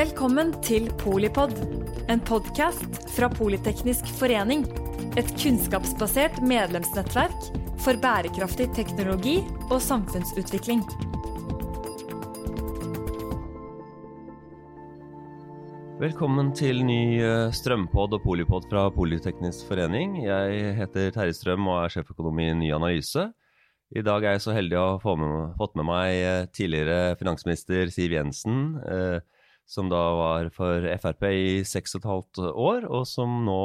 Velkommen til Polipod, en podkast fra Politeknisk forening. Et kunnskapsbasert medlemsnettverk for bærekraftig teknologi og samfunnsutvikling. Velkommen til ny eh, strømpod og polipod fra Politeknisk forening. Jeg heter Terje Strøm og er sjeføkonom i Ny Analyse. I dag er jeg så heldig å ha få fått med meg eh, tidligere finansminister Siv Jensen, eh, som da var for Frp i seks og et halvt år, og som nå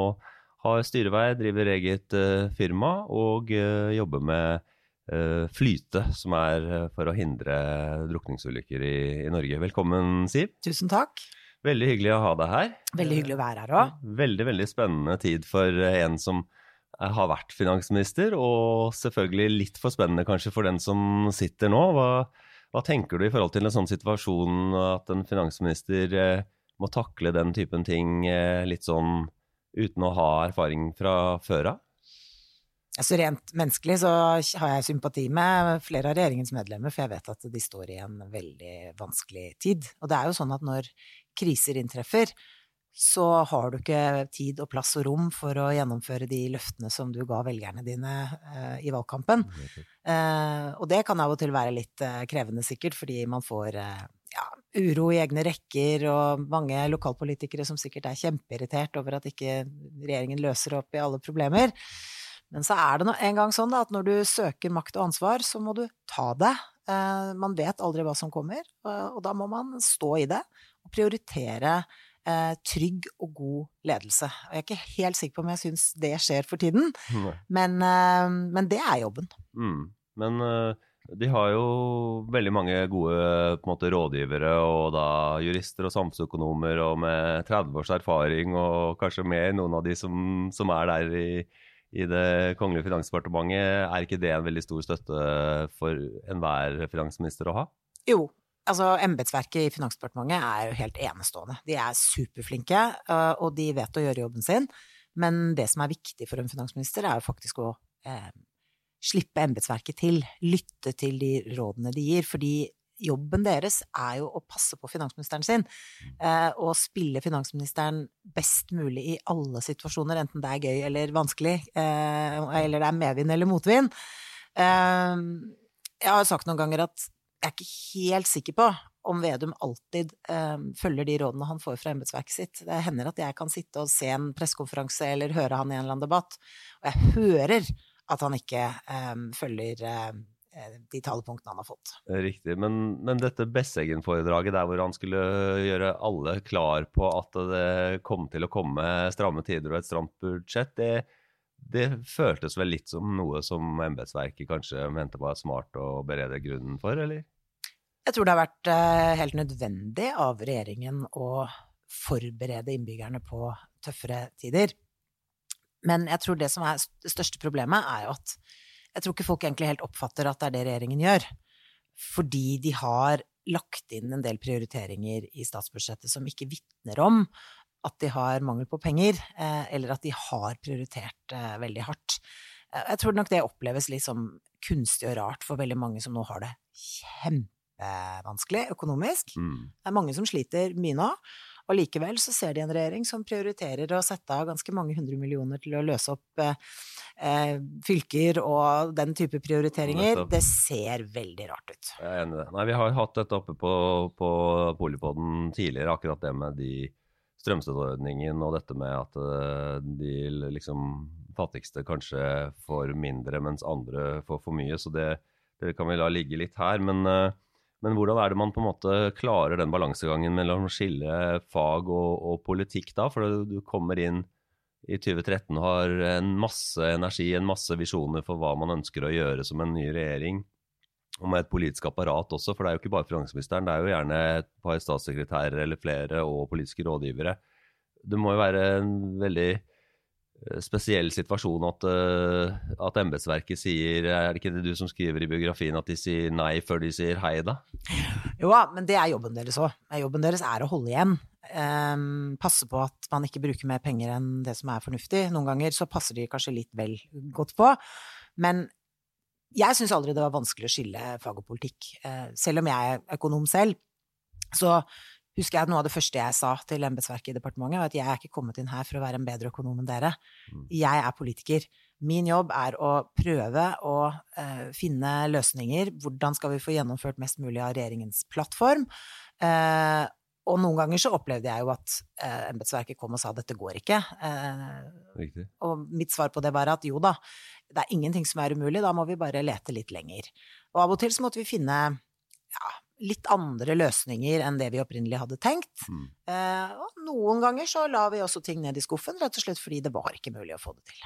har styrevei, driver eget eh, firma og eh, jobber med eh, Flyte, som er for å hindre drukningsulykker i, i Norge. Velkommen, Siv. Tusen takk. Veldig hyggelig å ha deg her. Veldig hyggelig å være her òg. Veldig, veldig spennende tid for en som har vært finansminister, og selvfølgelig litt for spennende kanskje for den som sitter nå. Hva, hva tenker du i forhold til en sånn situasjon at en finansminister eh, må takle den typen ting eh, litt sånn uten å ha erfaring fra før av? Altså rent menneskelig så har jeg sympati med flere av regjeringens medlemmer, for jeg vet at de står i en veldig vanskelig tid. Og det er jo sånn at når kriser inntreffer, så har du ikke tid og plass og rom for å gjennomføre de løftene som du ga velgerne dine uh, i valgkampen. Uh, og det kan av og til være litt uh, krevende, sikkert, fordi man får ja, uro i egne rekker, og mange lokalpolitikere som sikkert er kjempeirritert over at ikke regjeringen løser opp i alle problemer. Men så er det en gang sånn da, at når du søker makt og ansvar, så må du ta det. Man vet aldri hva som kommer, og, da må man stå i det og prioritere trygg og god ledelse. Og jeg er ikke helt sikker på om jeg syns det skjer for tiden, men, eh, men det er jobben. Mm. Men eh, de har jo veldig mange gode på måte, rådgivere og da jurister og samfunnsøkonomer og med 30 års erfaring og kanskje mer noen av de som, som er der i, i Det kongelige finansdepartementet. Er ikke det en veldig stor støtte for enhver finansminister å ha? Jo, altså embetsverket i Finansdepartementet er jo helt enestående. De er superflinke, øh, og de vet å gjøre jobben sin. Men det som er viktig for en finansminister, er jo faktisk å eh, slippe embetsverket til. Lytte til de rådene de gir. Fordi jobben deres er jo å passe på finansministeren sin. Eh, og spille finansministeren best mulig i alle situasjoner, enten det er gøy eller vanskelig, eh, eller det er medvind eller motvind. Eh, jeg har sagt noen ganger at jeg er ikke helt sikker på om Vedum alltid eh, følger de rådene han får fra embetsverket sitt. Det hender at jeg kan sitte og se en pressekonferanse eller høre han i en eller annen debatt, og jeg hører at han ikke eh, følger eh, de talepunktene han har fått. Riktig. Men, men dette Besseggen-foredraget der hvor han skulle gjøre alle klar på at det kom til å komme stramme tider og et stramt budsjett, det, det føltes vel litt som noe som embetsverket kanskje mente var smart å berede grunnen for, eller? Jeg tror det har vært eh, helt nødvendig av regjeringen å forberede innbyggerne på tøffere tider. Men jeg tror det som er det største problemet, er jo at jeg tror ikke folk egentlig helt oppfatter at det er det regjeringen gjør. Fordi de har lagt inn en del prioriteringer i statsbudsjettet som ikke vitner om at de har mangel på penger, eh, eller at de har prioritert eh, veldig hardt. Eh, Jeg tror nok det oppleves litt som kunstig og rart for veldig mange som nå har det kjempevanskelig økonomisk. Mm. Det er mange som sliter mye nå. Og likevel så ser de en regjering som prioriterer å sette av ganske mange hundre millioner til å løse opp eh, eh, fylker og den type prioriteringer. Det ser veldig rart ut. Jeg er enig i det. Nei, vi har hatt dette oppe på, på Polipodden tidligere, akkurat det med de strømstøtteordningen og dette med at eh, de liksom fattigste kanskje får mindre, mens andre får for mye. Så det, det kan vi la ligge litt her. Men, eh, men hvordan er det man på en måte klarer den balansegangen mellom å skille fag og, og politikk da? For du kommer inn i 2013 og har en masse energi, en masse visjoner for hva man ønsker å gjøre som en ny regjering. Og med et politisk apparat også, for det er jo ikke bare finansministeren, det er jo gjerne et par statssekretærer eller flere og politiske rådgivere. Det må jo være en veldig eh, spesiell situasjon at, eh, at embetsverket sier Er det ikke det du som skriver i biografien at de sier nei før de sier hei, da? Jo da, men det er jobben deres òg. Jobben deres er å holde igjen. Um, passe på at man ikke bruker mer penger enn det som er fornuftig. Noen ganger så passer de kanskje litt vel godt på. Men jeg syns aldri det var vanskelig å skille fag og politikk. Eh, selv om jeg er økonom selv, så husker jeg at noe av det første jeg sa til embetsverket i departementet, var at jeg er ikke kommet inn her for å være en bedre økonom enn dere. Mm. Jeg er politiker. Min jobb er å prøve å uh, finne løsninger. Hvordan skal vi få gjennomført mest mulig av regjeringens plattform? Uh, og noen ganger så opplevde jeg jo at uh, embetsverket kom og sa dette går ikke. Eh, Riktig. og mitt svar på det var at jo da, det er ingenting som er umulig, da må vi bare lete litt lenger. Og av og til så måtte vi finne ja, litt andre løsninger enn det vi opprinnelig hadde tenkt. Mm. Eh, og noen ganger så la vi også ting ned i skuffen, rett og slett fordi det var ikke mulig å få det til.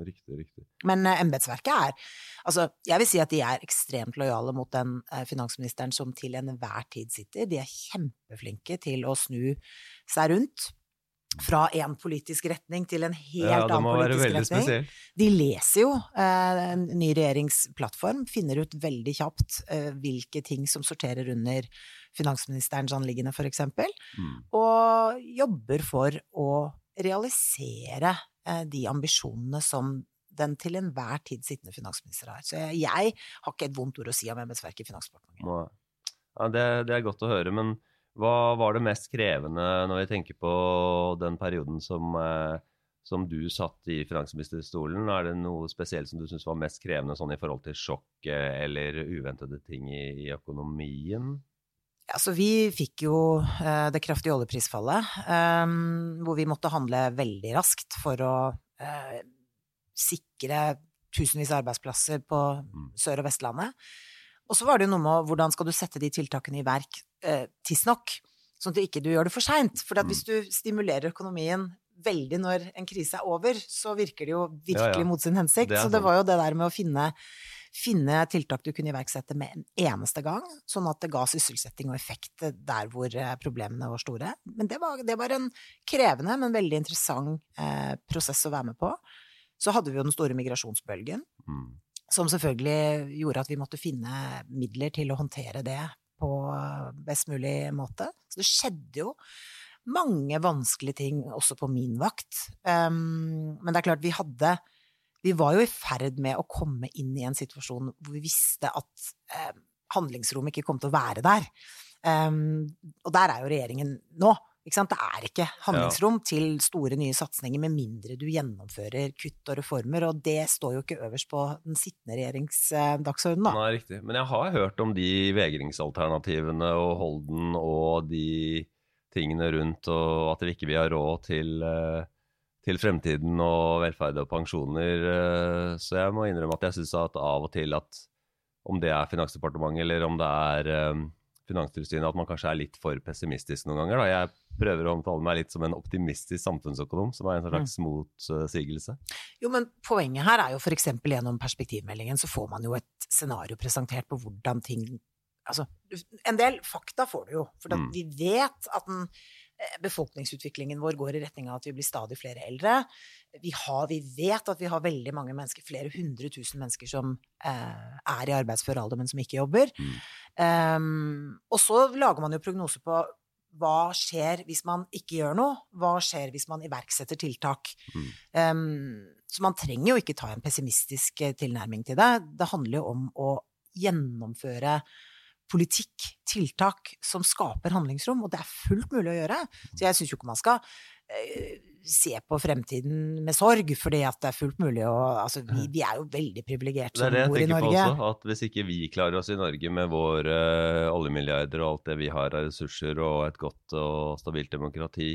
Riktig, riktig. Men eh, embetsverket er Altså, jeg vil si at de er ekstremt lojale mot den eh, finansministeren som til enhver tid sitter. De er kjempeflinke til å snu seg rundt. Fra én politisk retning til en helt Ja, annen politisk retning. spesielt. De leser jo eh, en ny regjeringsplattform, finner ut veldig kjapt eh, hvilke ting som sorterer under finansministerens anliggende, for eksempel, Mm. og jobber for å realisere eh, de ambisjonene som den til enhver tid sittende finansminister har. Så jeg, jeg har ikke et vondt ord å si om embetsverket i Finansdepartementet. Ja, det, det er godt å høre, men hva var det mest krevende når vi tenker på den perioden som, eh, som du satt i finansministerstolen? Er det noe spesielt som du syns var mest krevende sånn i forhold til sjokk eh, eller uventede ting i, i økonomien? Altså, vi fikk jo eh, det kraftige oljeprisfallet, eh, hvor vi måtte handle veldig raskt for å sikre tusenvis av arbeidsplasser på Mm. Sør- og Vestlandet. Og så var det noe med hvordan skal du sette de tiltakene i verk eh, tidsnok, sånn at du ikke du gjør det for seint. For at Mm. hvis du stimulerer økonomien veldig når en krise er over, så virker det jo virkelig Ja, ja. mot sin hensikt. Det så det var jo det der med å finne finne tiltak du kunne iverksette med en eneste gang, sånn at det ga sysselsetting og effekt der hvor eh, problemene var store. Men det var, det var en krevende, men veldig interessant eh, prosess å være med på. Så hadde vi jo den store migrasjonsbølgen, Mm. Som selvfølgelig gjorde at vi måtte finne midler til å håndtere det på best mulig måte. Så det skjedde jo mange vanskelige ting også på min vakt. Um, men det er klart, vi hadde Vi var jo i ferd med å komme inn i en situasjon hvor vi visste at um, handlingsrommet ikke kom til å være der. Um, og der er jo regjeringen nå. Ikke sant? Det er ikke handlingsrom til store nye satsinger med mindre du gjennomfører kutt og reformer, og det står jo ikke øverst på den sittende regjerings eh, dagsorden, da. Nei, riktig. Men jeg har hørt om de vegringsalternativene og Holden og de tingene rundt, og at vi ikke vil ha råd til, eh, til fremtiden og velferd og pensjoner. eh, Så jeg må innrømme at jeg syns at av og til at om det er Finansdepartementet eller om det er Finanstilsynet, at man kanskje er litt for pessimistisk noen ganger. Da. Jeg prøver å omtale meg litt som en optimistisk samfunnsøkonom, som er en slags motsigelse. Jo, men poenget her er jo eksempel gjennom perspektivmeldingen så får man jo et scenario presentert på hvordan ting Altså, en del fakta får du jo, for Mm. vi vet at den befolkningsutviklingen vår går i retning av at vi blir stadig flere eldre. Vi, har, vi vet at vi har veldig mange mennesker, flere hundre tusen mennesker som eh, er i arbeidsfør alder, men som ikke jobber. Mm. Um, og så lager man jo prognoser på hva skjer hvis man ikke gjør noe? Hva skjer hvis man iverksetter tiltak? Mm. Um, så man trenger jo ikke ta en pessimistisk eh, tilnærming til det. Det handler jo om å gjennomføre politikk, tiltak, som skaper handlingsrom, og det er fullt mulig å gjøre. Så jeg syns jo ikke man skal eh, se på fremtiden med sorg, fordi at det er fullt mulig å Altså, vi, vi er jo veldig privilegerte Det er det jeg tenker på også, at hvis ikke vi klarer oss i Norge med våre eh, oljemilliarder og alt det vi har av ressurser og et godt og stabilt demokrati,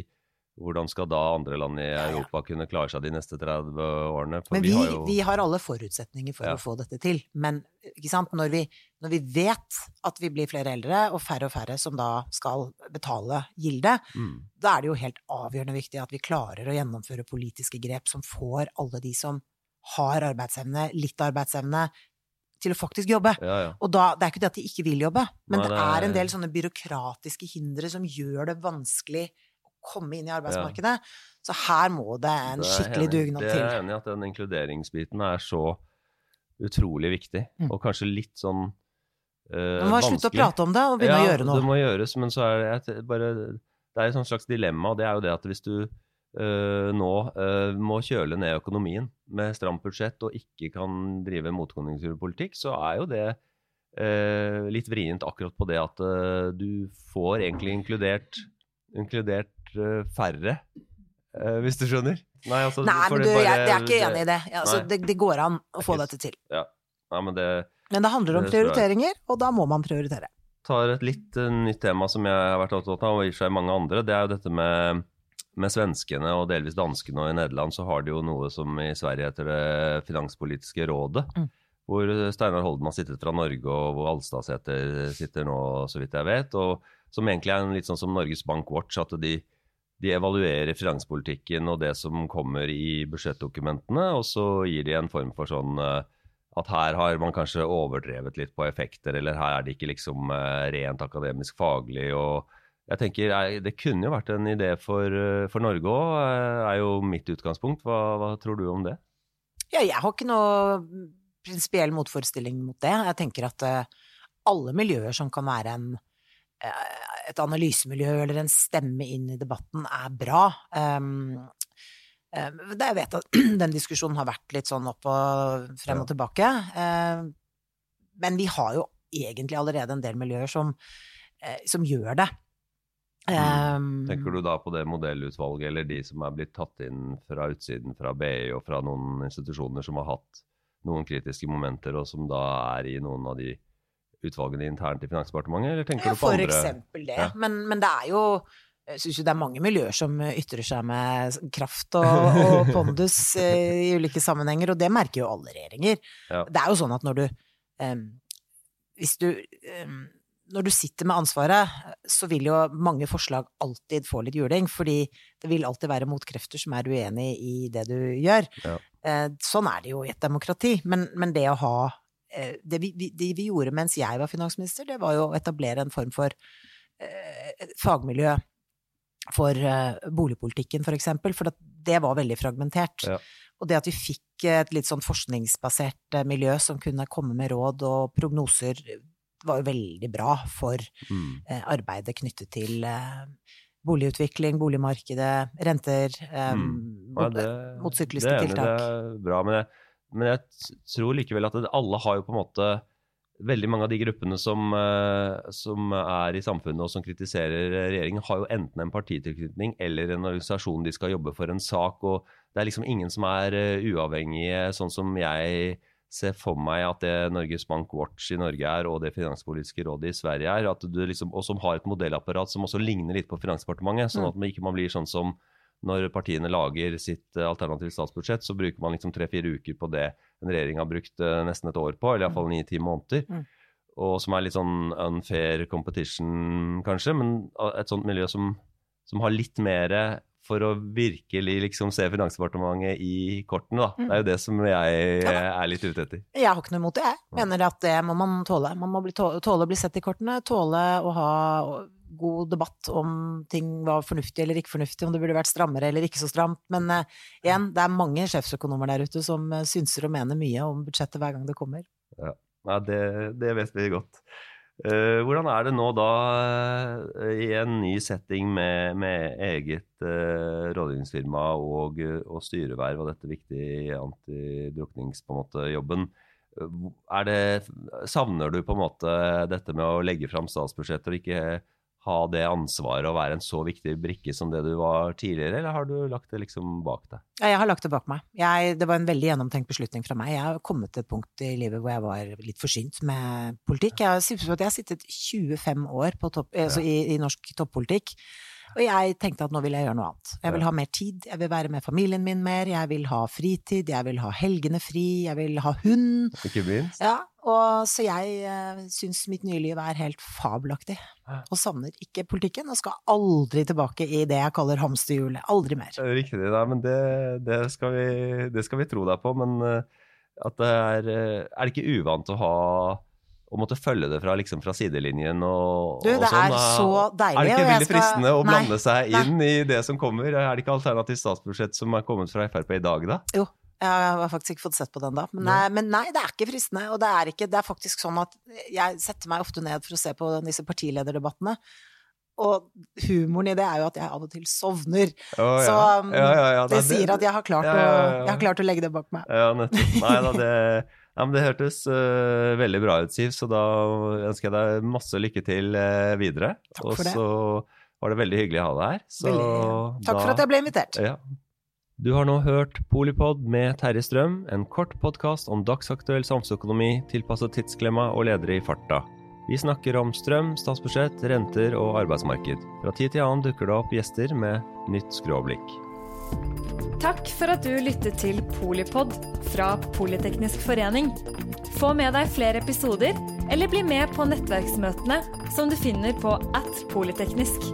hvordan skal da andre land i. Europa kunne klare seg de neste 30 årene? For Men vi, har jo vi har alle forutsetninger for Ja. å få dette til. Men? Når, vi, når vi vet at vi blir flere eldre, og færre og færre som da skal betale gilde, mm, da er det jo helt avgjørende viktig at vi klarer å gjennomføre politiske grep som får alle de som har arbeidsevne, litt arbeidsevne, til å faktisk jobbe. ja, ja. Og da, det er ikke det at de ikke vil jobbe, men Nei, det er- en del sånne byråkratiske hindre som gjør det vanskelig komme inn i arbeidsmarkedet. Så her må det en Det skikkelig dugnad til. Det er enig i at den inkluderingsbiten er så utrolig viktig, Mm. og kanskje litt sånn vanskelig. Man må slutte å prate om det og begynne å gjøre noe. det må gjøres, men så er det bare Det er et slags dilemma, og det er jo det at hvis du Uh, nå uh, må kjøle ned økonomien med stramt budsjett og ikke kan drive motkonjunkturpolitikk, så er jo det uh, litt vrient akkurat på det at du får egentlig inkludert, inkludert færre, eh, hvis du skjønner? Nei, altså, Nei men du, bare, jeg, jeg, er ikke enig i det. Altså, det. Det går an å få dette til. Ja. Nei, men, det, men det handler om prioriteringer, og da må man prioritere. Tar et litt uh, nytt tema som jeg har vært opptatt av, og i og for seg mange andre. Det er jo dette med, med svenskene og delvis danskene, og i Nederland så har de jo noe som i Sverige heter det Finanspolitiske rådet. Mm hvor Steinar Holden har sittet fra Norge, og hvor Alstadsæter sitter nå, så vidt jeg vet. og Som egentlig er litt sånn som Norges Bank Watch, at de, de, evaluerer finanspolitikken og det som kommer i budsjettdokumentene, og så gir de en form for sånn eh, at her har man kanskje overdrevet litt på effekter, eller her er det ikke liksom eh, rent akademisk faglig. og jeg tenker Det kunne jo vært en idé for, eh, for Norge òg, er jo mitt utgangspunkt. Hva, hva tror du om det? Ja, jeg har ikke noe prinsipiell motforestilling mot det. Jeg tenker at alle miljøer som kan være en, et analysemiljø eller en stemme inn i debatten, er bra. Um, um, jeg vet at den diskusjonen har vært litt sånn opp og frem og tilbake. Um, men vi har jo egentlig allerede en del miljøer som, som gjør det. Um, Tenker du da på det modellutvalget, eller de som er blitt tatt inn fra utsiden fra BI og fra noen institusjoner som har hatt noen kritiske momenter, og som da er i noen av de utvalgene internt i Finansdepartementet, eller tenker ja, du på andre? For eksempel det. Ja. Men, men, det er jo jeg syns jo det er mange miljøer som ytrer seg med kraft og, og pondus eh, i ulike sammenhenger, og det merker jo alle regjeringer. Ja. Det er jo sånn at når du um, Hvis du um, når du sitter med ansvaret, så vil jo mange forslag alltid få litt juling, fordi det vil alltid være motkrefter som er uenig i det du gjør. Ja. Eh, sånn er det jo i et demokrati. Men, men det å ha det vi, det vi, gjorde mens jeg var finansminister, det var jo å etablere en form for eh, fagmiljø for boligpolitikken, for eksempel. For det var veldig fragmentert. Ja. Og det at vi fikk et litt sånn forskningsbasert miljø som kunne komme med råd og prognoser var jo veldig bra for mm. eh, arbeidet knyttet til eh, boligutvikling, boligmarkedet, renter, eh, mm. ja, det, motsykliske tiltak. Det er bra, men jeg, men jeg tror likevel at det, alle har jo på en måte Veldig mange av de gruppene som, eh, som, er i samfunnet og som kritiserer regjeringen, har jo enten en partitilknytning eller en organisasjon de skal jobbe for en sak. og Det er liksom ingen som er uh, uavhengige, sånn som jeg ser for meg at det Norges Bank Watch i Norge er, og det Finanspolitiske rådet i Sverige er, liksom, og som har et modellapparat som også ligner litt på Finansdepartementet. Sånn mm. at man ikke man blir sånn som når partiene lager sitt uh, alternative statsbudsjett, så bruker man liksom tre-fire uker på det en regjering har brukt uh, nesten et år på, eller iallfall ni-ti måneder. Mm. Og som er litt sånn unfair competition, kanskje, men et sånt miljø som, som har litt mer for å virkelig liksom se Finansdepartementet i kortene, da. Mm. Det er jo det som jeg er litt ute etter. Jeg har ikke noe imot det, jeg. Mener at det må man tåle. Man må tåle, tåle å bli sett i kortene, tåle å ha god debatt om ting var fornuftig eller ikke fornuftig, om det burde vært strammere eller ikke så stramt. Men uh, igjen, det er mange sjefsøkonomer der ute som uh, synser og mener mye om budsjettet hver gang det kommer. Ja, Nei, det, det vet vi godt. Uh, hvordan er det nå da uh, i en ny setting med, med eget uh, rådgivningsfirma og, og, styreverv og dette viktige antidrukningsjobben? Savner du på en måte dette med å legge fram statsbudsjetter og ikke ha det ansvaret å være en så viktig brikke som det du var tidligere, eller har du lagt det liksom bak deg? Ja, jeg har lagt det bak meg. Jeg, det var en veldig gjennomtenkt beslutning fra meg. Jeg har kommet til et punkt i livet hvor jeg var litt forsynt med politikk. Jeg har, jeg har sittet 25 år topp, altså i, i norsk toppolitikk. Og jeg tenkte at nå vil jeg gjøre noe annet. Jeg vil ha mer tid, jeg vil være med familien min mer, jeg vil ha fritid, jeg vil ha helgene fri, jeg vil ha hund. Ikke minst. Ja, og så jeg uh, syns mitt nye liv er helt fabelaktig. Og savner ikke politikken, og skal aldri tilbake i det jeg kaller hamsterhjulet. Aldri mer. Riktig, da, men det, det, skal vi, det, skal vi, tro deg på. Men uh, at det er uh, Er det ikke uvant å ha å måtte følge det fra, liksom, fra sidelinjen og, du, og sånn. er så deilig. Er det ikke veldig fristende å blande seg inn nei. i det som kommer? Er det ikke alternativt statsbudsjett som er kommet fra Frp i dag, da? Jo. Jeg har faktisk ikke fått sett på den da. Men nei, men nei det er ikke fristende. Og det er, ikke, det er faktisk sånn at jeg setter meg ofte ned for å se på disse partilederdebattene. Og humoren i det er jo at jeg av og til sovner. Oh, ja. Så um, ja, ja, det, det, sier at jeg har, å, jeg har, klart å, legge det bak meg. Ja, nettopp. Nei da, det Ja, men Det hørtes uh, veldig bra ut, Siv, så da ønsker jeg deg masse lykke til uh, videre. Takk for det. Og så var det veldig hyggelig å ha deg her. Så takk da, for at jeg ble invitert. Ja. Du har nå hørt Polipod med Terje Strøm, en kort podkast om dagsaktuell samfunnsøkonomi tilpasset tidsklemma og ledere i farta. Vi snakker om strøm, statsbudsjett, renter og arbeidsmarked. Fra tid til annen dukker det opp gjester med nytt skråblikk. Takk for at du lyttet til Polipod fra Politeknisk forening. Få med deg flere episoder, eller bli med på nettverksmøtene som du finner på at polyteknisk.